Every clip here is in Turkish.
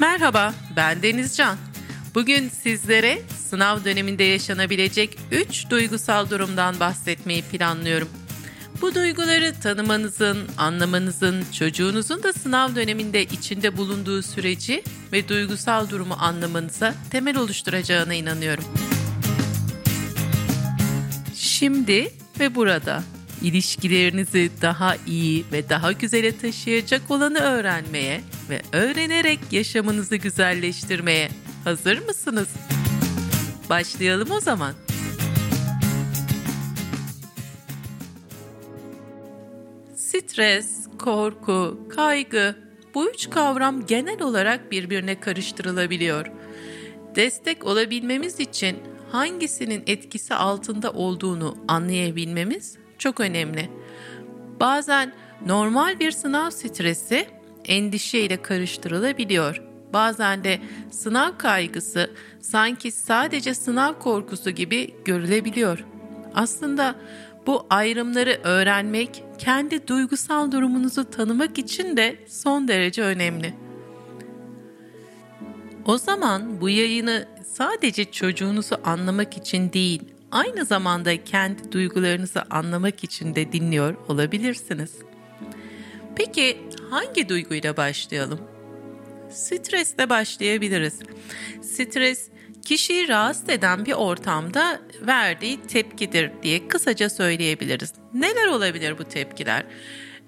Merhaba, ben Denizcan. Bugün sizlere sınav döneminde yaşanabilecek 3 duygusal durumdan bahsetmeyi planlıyorum. Bu duyguları tanımanızın, anlamanızın, çocuğunuzun da sınav döneminde içinde bulunduğu süreci ve duygusal durumu anlamanıza temel oluşturacağına inanıyorum. Şimdi ve burada ilişkilerinizi daha iyi ve daha güzele taşıyacak olanı öğrenmeye ve öğrenerek yaşamınızı güzelleştirmeye hazır mısınız? Başlayalım o zaman. Stres, korku, kaygı bu üç kavram genel olarak birbirine karıştırılabiliyor. Destek olabilmemiz için hangisinin etkisi altında olduğunu anlayabilmemiz çok önemli. Bazen normal bir sınav stresi endişeyle karıştırılabiliyor. Bazen de sınav kaygısı sanki sadece sınav korkusu gibi görülebiliyor. Aslında bu ayrımları öğrenmek kendi duygusal durumunuzu tanımak için de son derece önemli. O zaman bu yayını sadece çocuğunuzu anlamak için değil, aynı zamanda kendi duygularınızı anlamak için de dinliyor olabilirsiniz. Peki hangi duyguyla başlayalım? Stresle başlayabiliriz. Stres kişiyi rahatsız eden bir ortamda verdiği tepkidir diye kısaca söyleyebiliriz. Neler olabilir bu tepkiler?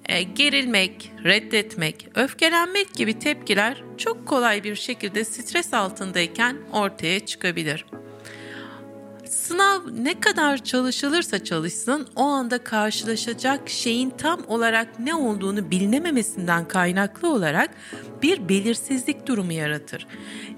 E, gerilmek, reddetmek, öfkelenmek gibi tepkiler çok kolay bir şekilde stres altındayken ortaya çıkabilir. Sınav ne kadar çalışılırsa çalışsın o anda karşılaşacak şeyin tam olarak ne olduğunu bilinememesinden kaynaklı olarak bir belirsizlik durumu yaratır.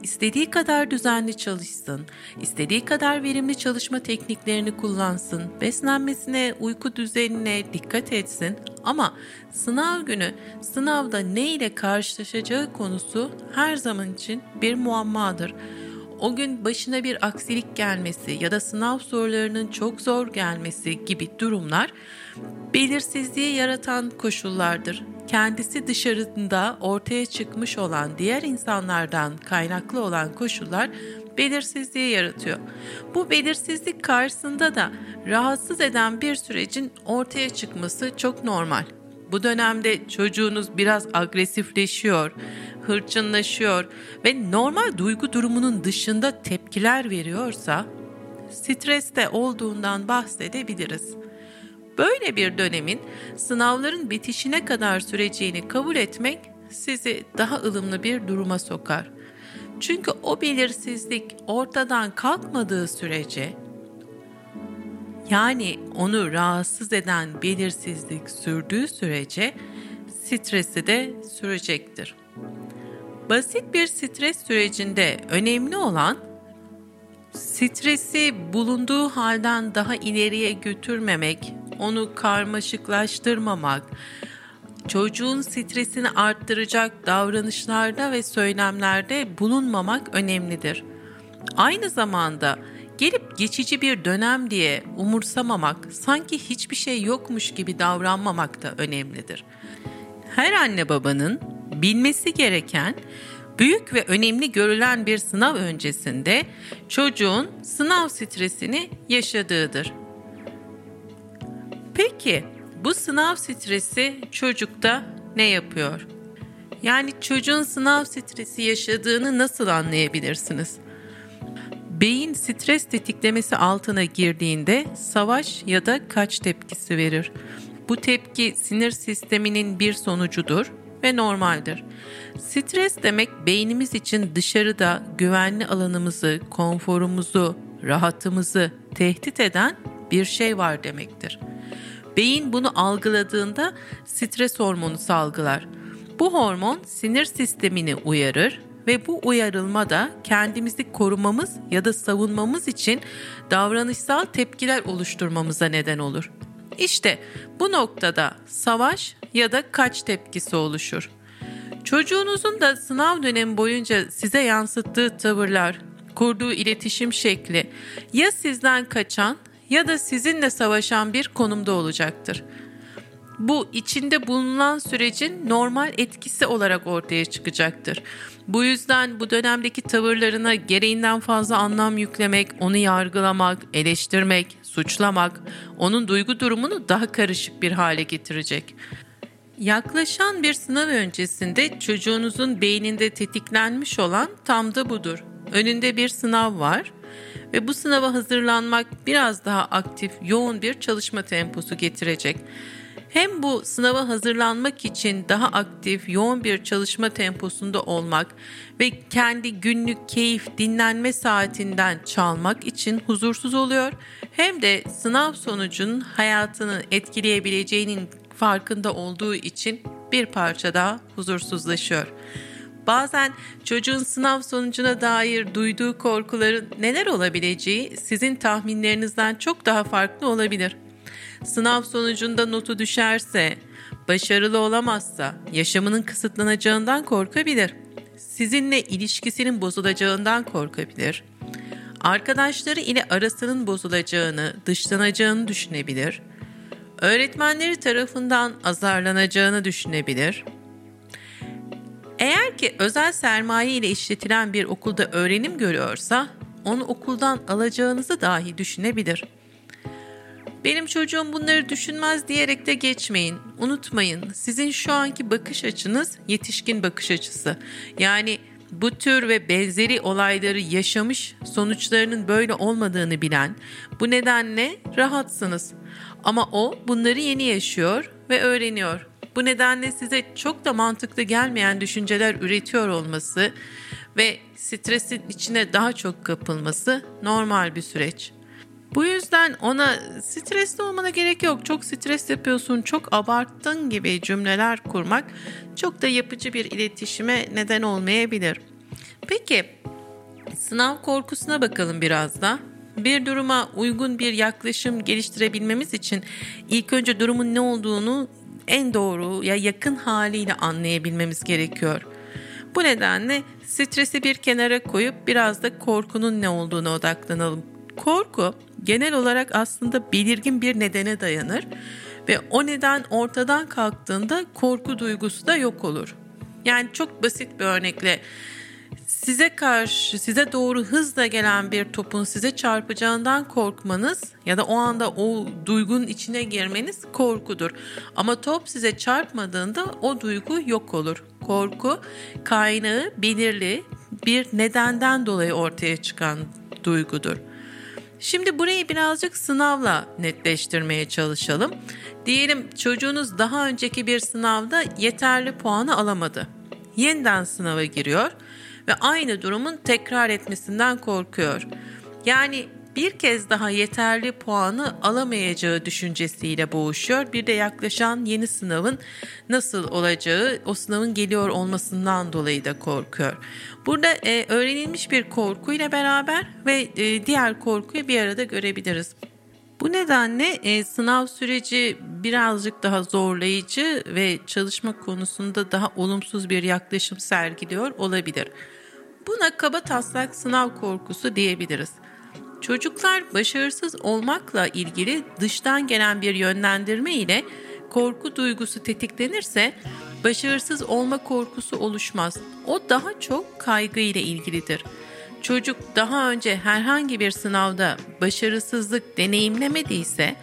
İstediği kadar düzenli çalışsın, istediği kadar verimli çalışma tekniklerini kullansın, beslenmesine, uyku düzenine dikkat etsin ama sınav günü sınavda ne ile karşılaşacağı konusu her zaman için bir muammadır o gün başına bir aksilik gelmesi ya da sınav sorularının çok zor gelmesi gibi durumlar belirsizliği yaratan koşullardır. Kendisi dışarında ortaya çıkmış olan diğer insanlardan kaynaklı olan koşullar belirsizliği yaratıyor. Bu belirsizlik karşısında da rahatsız eden bir sürecin ortaya çıkması çok normal. Bu dönemde çocuğunuz biraz agresifleşiyor, hırçınlaşıyor ve normal duygu durumunun dışında tepkiler veriyorsa streste olduğundan bahsedebiliriz. Böyle bir dönemin sınavların bitişine kadar süreceğini kabul etmek sizi daha ılımlı bir duruma sokar. Çünkü o belirsizlik ortadan kalkmadığı sürece yani onu rahatsız eden belirsizlik sürdüğü sürece stresi de sürecektir. Basit bir stres sürecinde önemli olan stresi bulunduğu halden daha ileriye götürmemek, onu karmaşıklaştırmamak, çocuğun stresini arttıracak davranışlarda ve söylemlerde bulunmamak önemlidir. Aynı zamanda gelip geçici bir dönem diye umursamamak, sanki hiçbir şey yokmuş gibi davranmamak da önemlidir. Her anne babanın bilmesi gereken büyük ve önemli görülen bir sınav öncesinde çocuğun sınav stresini yaşadığıdır. Peki bu sınav stresi çocukta ne yapıyor? Yani çocuğun sınav stresi yaşadığını nasıl anlayabilirsiniz? Beyin stres tetiklemesi altına girdiğinde savaş ya da kaç tepkisi verir. Bu tepki sinir sisteminin bir sonucudur ve normaldir. Stres demek beynimiz için dışarıda güvenli alanımızı, konforumuzu, rahatımızı tehdit eden bir şey var demektir. Beyin bunu algıladığında stres hormonu salgılar. Bu hormon sinir sistemini uyarır ve bu uyarılma da kendimizi korumamız ya da savunmamız için davranışsal tepkiler oluşturmamıza neden olur. İşte bu noktada savaş ya da kaç tepkisi oluşur. Çocuğunuzun da sınav dönemi boyunca size yansıttığı tavırlar, kurduğu iletişim şekli ya sizden kaçan ya da sizinle savaşan bir konumda olacaktır. Bu içinde bulunan sürecin normal etkisi olarak ortaya çıkacaktır. Bu yüzden bu dönemdeki tavırlarına gereğinden fazla anlam yüklemek, onu yargılamak, eleştirmek, suçlamak onun duygu durumunu daha karışık bir hale getirecek. Yaklaşan bir sınav öncesinde çocuğunuzun beyninde tetiklenmiş olan tam da budur. Önünde bir sınav var ve bu sınava hazırlanmak biraz daha aktif, yoğun bir çalışma temposu getirecek. Hem bu sınava hazırlanmak için daha aktif, yoğun bir çalışma temposunda olmak ve kendi günlük keyif, dinlenme saatinden çalmak için huzursuz oluyor. Hem de sınav sonucunun hayatını etkileyebileceğinin farkında olduğu için bir parça daha huzursuzlaşıyor. Bazen çocuğun sınav sonucuna dair duyduğu korkuların neler olabileceği sizin tahminlerinizden çok daha farklı olabilir. Sınav sonucunda notu düşerse, başarılı olamazsa yaşamının kısıtlanacağından korkabilir. Sizinle ilişkisinin bozulacağından korkabilir. Arkadaşları ile arasının bozulacağını, dışlanacağını düşünebilir. Öğretmenleri tarafından azarlanacağını düşünebilir. Eğer ki özel sermaye ile işletilen bir okulda öğrenim görüyorsa, onu okuldan alacağınızı dahi düşünebilir.'' Benim çocuğum bunları düşünmez diyerek de geçmeyin. Unutmayın sizin şu anki bakış açınız yetişkin bakış açısı. Yani bu tür ve benzeri olayları yaşamış sonuçlarının böyle olmadığını bilen bu nedenle rahatsınız. Ama o bunları yeni yaşıyor ve öğreniyor. Bu nedenle size çok da mantıklı gelmeyen düşünceler üretiyor olması ve stresin içine daha çok kapılması normal bir süreç. Bu yüzden ona stresli olmana gerek yok. Çok stres yapıyorsun, çok abarttın gibi cümleler kurmak çok da yapıcı bir iletişime neden olmayabilir. Peki sınav korkusuna bakalım biraz da. Bir duruma uygun bir yaklaşım geliştirebilmemiz için ilk önce durumun ne olduğunu en doğru ya yakın haliyle anlayabilmemiz gerekiyor. Bu nedenle stresi bir kenara koyup biraz da korkunun ne olduğuna odaklanalım. Korku genel olarak aslında belirgin bir nedene dayanır ve o neden ortadan kalktığında korku duygusu da yok olur. Yani çok basit bir örnekle size karşı size doğru hızla gelen bir topun size çarpacağından korkmanız ya da o anda o duygunun içine girmeniz korkudur. Ama top size çarpmadığında o duygu yok olur. Korku kaynağı belirli bir nedenden dolayı ortaya çıkan duygudur. Şimdi burayı birazcık sınavla netleştirmeye çalışalım. Diyelim çocuğunuz daha önceki bir sınavda yeterli puanı alamadı. Yeniden sınava giriyor ve aynı durumun tekrar etmesinden korkuyor. Yani bir kez daha yeterli puanı alamayacağı düşüncesiyle boğuşuyor. Bir de yaklaşan yeni sınavın nasıl olacağı, o sınavın geliyor olmasından dolayı da korkuyor. Burada e, öğrenilmiş bir korkuyla beraber ve e, diğer korkuyu bir arada görebiliriz. Bu nedenle e, sınav süreci birazcık daha zorlayıcı ve çalışma konusunda daha olumsuz bir yaklaşım sergiliyor olabilir. Buna kaba taslak sınav korkusu diyebiliriz. Çocuklar başarısız olmakla ilgili dıştan gelen bir yönlendirme ile korku duygusu tetiklenirse başarısız olma korkusu oluşmaz. O daha çok kaygı ile ilgilidir. Çocuk daha önce herhangi bir sınavda başarısızlık deneyimlemediyse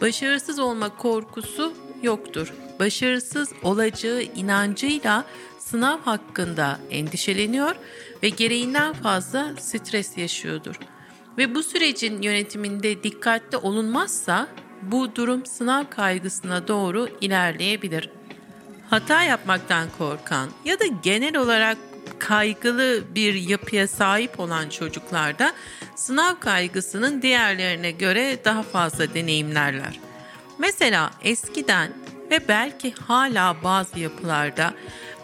başarısız olma korkusu yoktur. Başarısız olacağı inancıyla sınav hakkında endişeleniyor ve gereğinden fazla stres yaşıyordur. Ve bu sürecin yönetiminde dikkatli olunmazsa bu durum sınav kaygısına doğru ilerleyebilir. Hata yapmaktan korkan ya da genel olarak kaygılı bir yapıya sahip olan çocuklarda sınav kaygısının diğerlerine göre daha fazla deneyimlerler. Mesela eskiden ve belki hala bazı yapılarda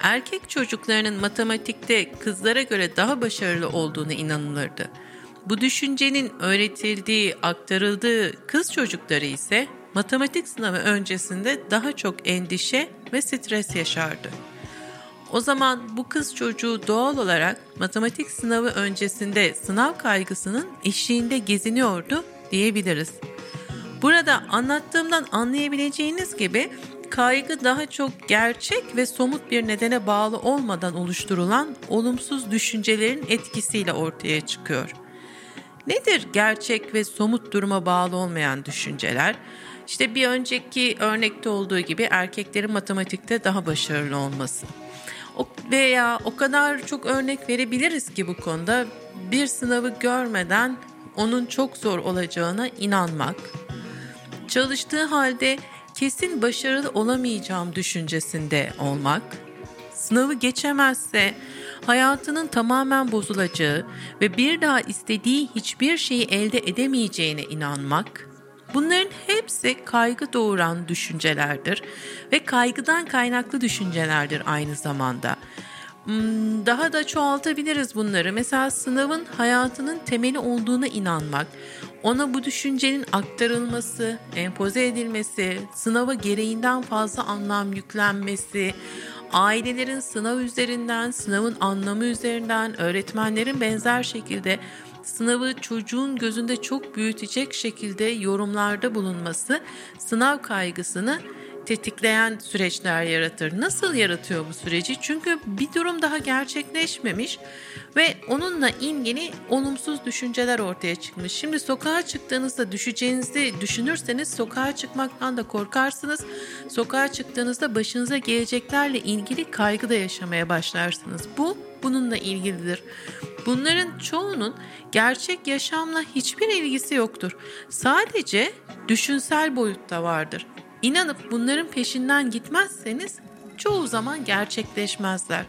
erkek çocuklarının matematikte kızlara göre daha başarılı olduğunu inanılırdı. Bu düşüncenin öğretildiği, aktarıldığı kız çocukları ise matematik sınavı öncesinde daha çok endişe ve stres yaşardı. O zaman bu kız çocuğu doğal olarak matematik sınavı öncesinde sınav kaygısının eşiğinde geziniyordu diyebiliriz. Burada anlattığımdan anlayabileceğiniz gibi kaygı daha çok gerçek ve somut bir nedene bağlı olmadan oluşturulan olumsuz düşüncelerin etkisiyle ortaya çıkıyor. Nedir gerçek ve somut duruma bağlı olmayan düşünceler? İşte bir önceki örnekte olduğu gibi erkeklerin matematikte daha başarılı olması. O, veya o kadar çok örnek verebiliriz ki bu konuda bir sınavı görmeden onun çok zor olacağına inanmak. Çalıştığı halde kesin başarılı olamayacağım düşüncesinde olmak. Sınavı geçemezse hayatının tamamen bozulacağı ve bir daha istediği hiçbir şeyi elde edemeyeceğine inanmak. Bunların hepsi kaygı doğuran düşüncelerdir ve kaygıdan kaynaklı düşüncelerdir aynı zamanda. Hmm, daha da çoğaltabiliriz bunları. Mesela sınavın hayatının temeli olduğuna inanmak, ona bu düşüncenin aktarılması, empoze edilmesi, sınava gereğinden fazla anlam yüklenmesi, ailelerin sınav üzerinden, sınavın anlamı üzerinden, öğretmenlerin benzer şekilde sınavı çocuğun gözünde çok büyütecek şekilde yorumlarda bulunması sınav kaygısını tetikleyen süreçler yaratır. Nasıl yaratıyor bu süreci? Çünkü bir durum daha gerçekleşmemiş ve onunla ilgili olumsuz düşünceler ortaya çıkmış. Şimdi sokağa çıktığınızda düşeceğinizi düşünürseniz sokağa çıkmaktan da korkarsınız. Sokağa çıktığınızda başınıza geleceklerle ilgili kaygı da yaşamaya başlarsınız. Bu bununla ilgilidir. Bunların çoğunun gerçek yaşamla hiçbir ilgisi yoktur. Sadece düşünsel boyutta vardır. İnanıp bunların peşinden gitmezseniz çoğu zaman gerçekleşmezler.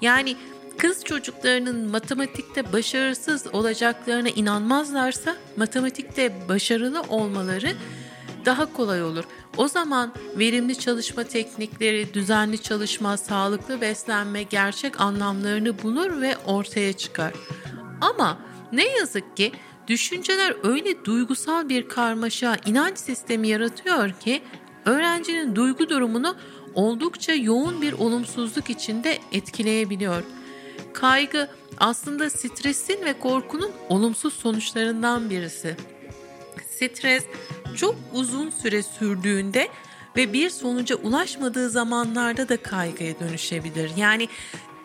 Yani kız çocuklarının matematikte başarısız olacaklarına inanmazlarsa matematikte başarılı olmaları daha kolay olur. O zaman verimli çalışma teknikleri, düzenli çalışma, sağlıklı beslenme gerçek anlamlarını bulur ve ortaya çıkar. Ama ne yazık ki düşünceler öyle duygusal bir karmaşa, inanç sistemi yaratıyor ki öğrencinin duygu durumunu oldukça yoğun bir olumsuzluk içinde etkileyebiliyor. Kaygı aslında stresin ve korkunun olumsuz sonuçlarından birisi. Stres çok uzun süre sürdüğünde ve bir sonuca ulaşmadığı zamanlarda da kaygıya dönüşebilir. Yani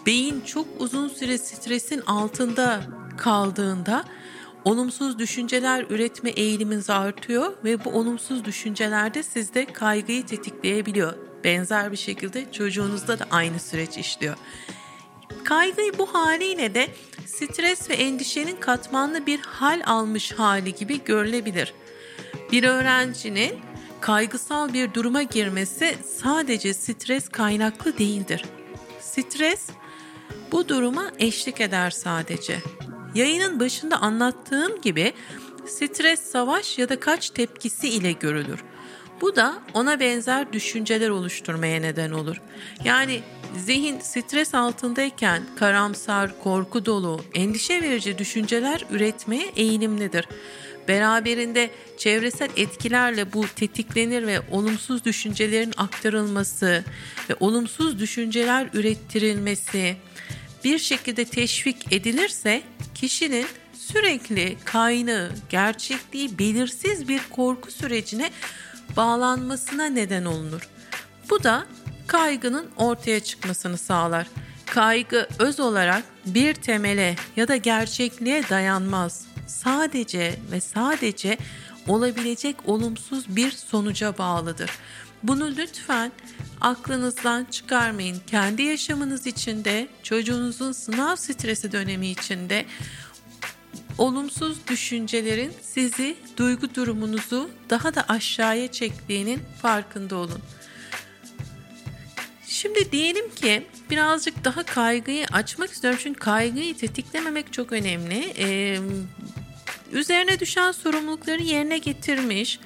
beyin çok uzun süre stresin altında kaldığında olumsuz düşünceler üretme eğiliminiz artıyor ve bu olumsuz düşünceler de sizde kaygıyı tetikleyebiliyor. Benzer bir şekilde çocuğunuzda da aynı süreç işliyor. Kaygıyı bu haliyle de stres ve endişenin katmanlı bir hal almış hali gibi görülebilir. Bir öğrencinin kaygısal bir duruma girmesi sadece stres kaynaklı değildir. Stres bu duruma eşlik eder sadece. Yayının başında anlattığım gibi stres savaş ya da kaç tepkisi ile görülür. Bu da ona benzer düşünceler oluşturmaya neden olur. Yani zihin stres altındayken karamsar, korku dolu, endişe verici düşünceler üretmeye eğilimlidir. Beraberinde çevresel etkilerle bu tetiklenir ve olumsuz düşüncelerin aktarılması ve olumsuz düşünceler ürettirilmesi bir şekilde teşvik edilirse kişinin sürekli kaynağı, gerçekliği belirsiz bir korku sürecine bağlanmasına neden olunur. Bu da kaygının ortaya çıkmasını sağlar. Kaygı öz olarak bir temele ya da gerçekliğe dayanmaz. Sadece ve sadece olabilecek olumsuz bir sonuca bağlıdır. Bunu lütfen aklınızdan çıkarmayın. Kendi yaşamınız içinde, çocuğunuzun sınav stresi dönemi içinde olumsuz düşüncelerin sizi, duygu durumunuzu daha da aşağıya çektiğinin farkında olun. Şimdi diyelim ki birazcık daha kaygıyı açmak istiyorum çünkü kaygıyı tetiklememek çok önemli. Ee, üzerine düşen sorumlulukları yerine getirmiş,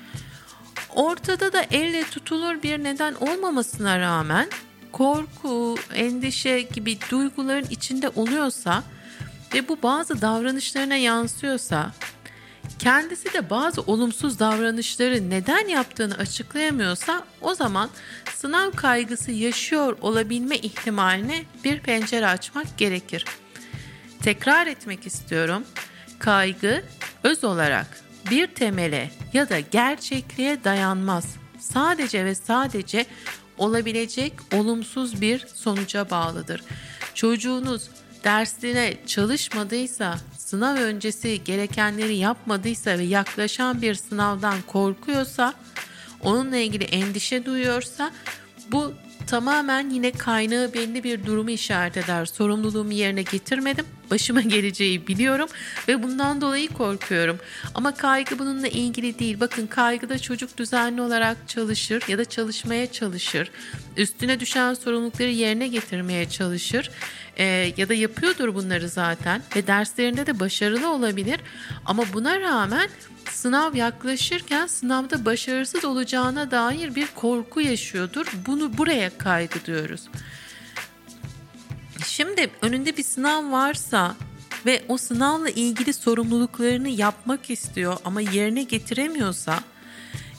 ortada da elle tutulur bir neden olmamasına rağmen korku, endişe gibi duyguların içinde oluyorsa ve bu bazı davranışlarına yansıyorsa kendisi de bazı olumsuz davranışları neden yaptığını açıklayamıyorsa o zaman sınav kaygısı yaşıyor olabilme ihtimaline bir pencere açmak gerekir. Tekrar etmek istiyorum. Kaygı öz olarak bir temele ya da gerçekliğe dayanmaz. sadece ve sadece olabilecek olumsuz bir sonuca bağlıdır. Çocuğunuz dersine çalışmadıysa, sınav öncesi gerekenleri yapmadıysa ve yaklaşan bir sınavdan korkuyorsa, onunla ilgili endişe duyuyorsa bu tamamen yine kaynağı belli bir durumu işaret eder. Sorumluluğumu yerine getirmedim. Başıma geleceği biliyorum ve bundan dolayı korkuyorum. Ama kaygı bununla ilgili değil. Bakın kaygıda çocuk düzenli olarak çalışır ya da çalışmaya çalışır. Üstüne düşen sorumlulukları yerine getirmeye çalışır. Ee, ya da yapıyordur bunları zaten ve derslerinde de başarılı olabilir. Ama buna rağmen sınav yaklaşırken sınavda başarısız olacağına dair bir korku yaşıyordur. Bunu buraya kaygı diyoruz. Şimdi önünde bir sınav varsa ve o sınavla ilgili sorumluluklarını yapmak istiyor ama yerine getiremiyorsa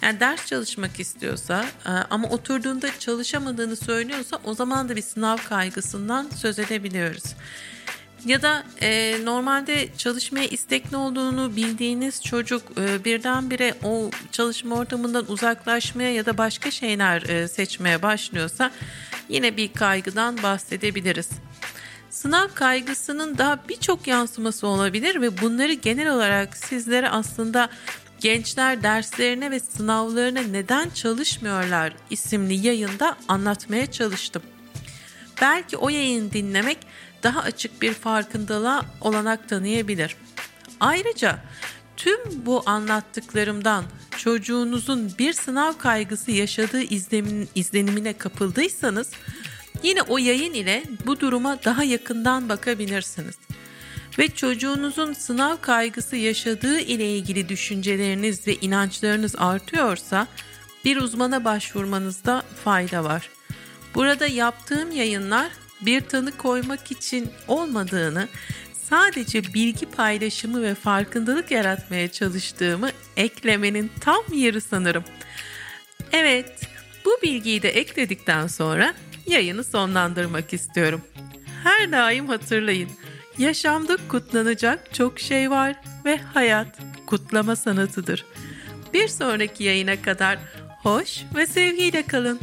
yani ders çalışmak istiyorsa e, ama oturduğunda çalışamadığını söylüyorsa o zaman da bir sınav kaygısından söz edebiliyoruz. Ya da e, normalde çalışmaya istekli olduğunu bildiğiniz çocuk e, birdenbire o çalışma ortamından uzaklaşmaya ya da başka şeyler e, seçmeye başlıyorsa yine bir kaygıdan bahsedebiliriz. Sınav kaygısının daha birçok yansıması olabilir ve bunları genel olarak sizlere aslında Gençler derslerine ve sınavlarına neden çalışmıyorlar isimli yayında anlatmaya çalıştım. Belki o yayını dinlemek daha açık bir farkındalığa olanak tanıyabilir. Ayrıca tüm bu anlattıklarımdan çocuğunuzun bir sınav kaygısı yaşadığı izlenimine kapıldıysanız yine o yayın ile bu duruma daha yakından bakabilirsiniz. Ve çocuğunuzun sınav kaygısı yaşadığı ile ilgili düşünceleriniz ve inançlarınız artıyorsa bir uzmana başvurmanızda fayda var. Burada yaptığım yayınlar bir tanı koymak için olmadığını, sadece bilgi paylaşımı ve farkındalık yaratmaya çalıştığımı eklemenin tam yeri sanırım. Evet, bu bilgiyi de ekledikten sonra yayını sonlandırmak istiyorum. Her daim hatırlayın. Yaşamda kutlanacak çok şey var ve hayat kutlama sanatıdır. Bir sonraki yayına kadar hoş ve sevgiyle kalın.